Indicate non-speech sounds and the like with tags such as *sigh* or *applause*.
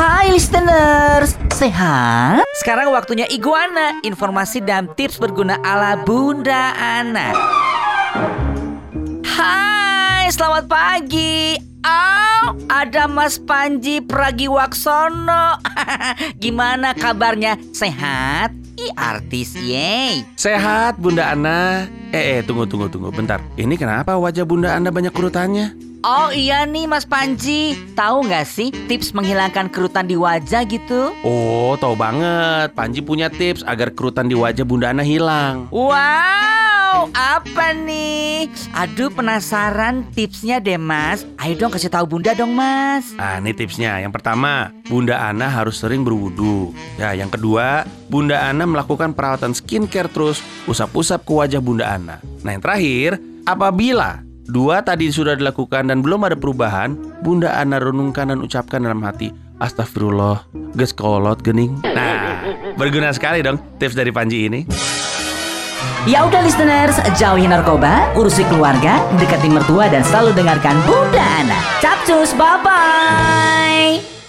Hai listeners, sehat? Sekarang waktunya Iguana, informasi dan tips berguna ala Bunda Ana. Hai, selamat pagi. Oh, ada Mas Panji Pragiwaksono. *laughs* Gimana kabarnya? Sehat? Ih, artis, yeay. Sehat Bunda Ana. Eh, eh, tunggu, tunggu, tunggu. Bentar. Ini kenapa wajah Bunda Ana banyak kerutannya? Oh iya nih Mas Panji, tahu nggak sih tips menghilangkan kerutan di wajah gitu? Oh, tahu banget. Panji punya tips agar kerutan di wajah Bunda Ana hilang. Wow, apa nih? Aduh penasaran tipsnya deh Mas. Ayo dong kasih tahu Bunda dong Mas. Ah, ini tipsnya. Yang pertama, Bunda Ana harus sering berwudu. Ya, yang kedua, Bunda Ana melakukan perawatan skincare terus, usap-usap ke wajah Bunda Ana. Nah, yang terakhir, apabila Dua tadi sudah dilakukan dan belum ada perubahan, Bunda Ana renungkan dan ucapkan dalam hati, Astagfirullah, geskolot gening. Nah, berguna sekali dong tips dari Panji ini. Ya udah listeners, jauhi narkoba, urusi keluarga, dekati mertua dan selalu dengarkan Bunda Ana. Capcus, bye-bye.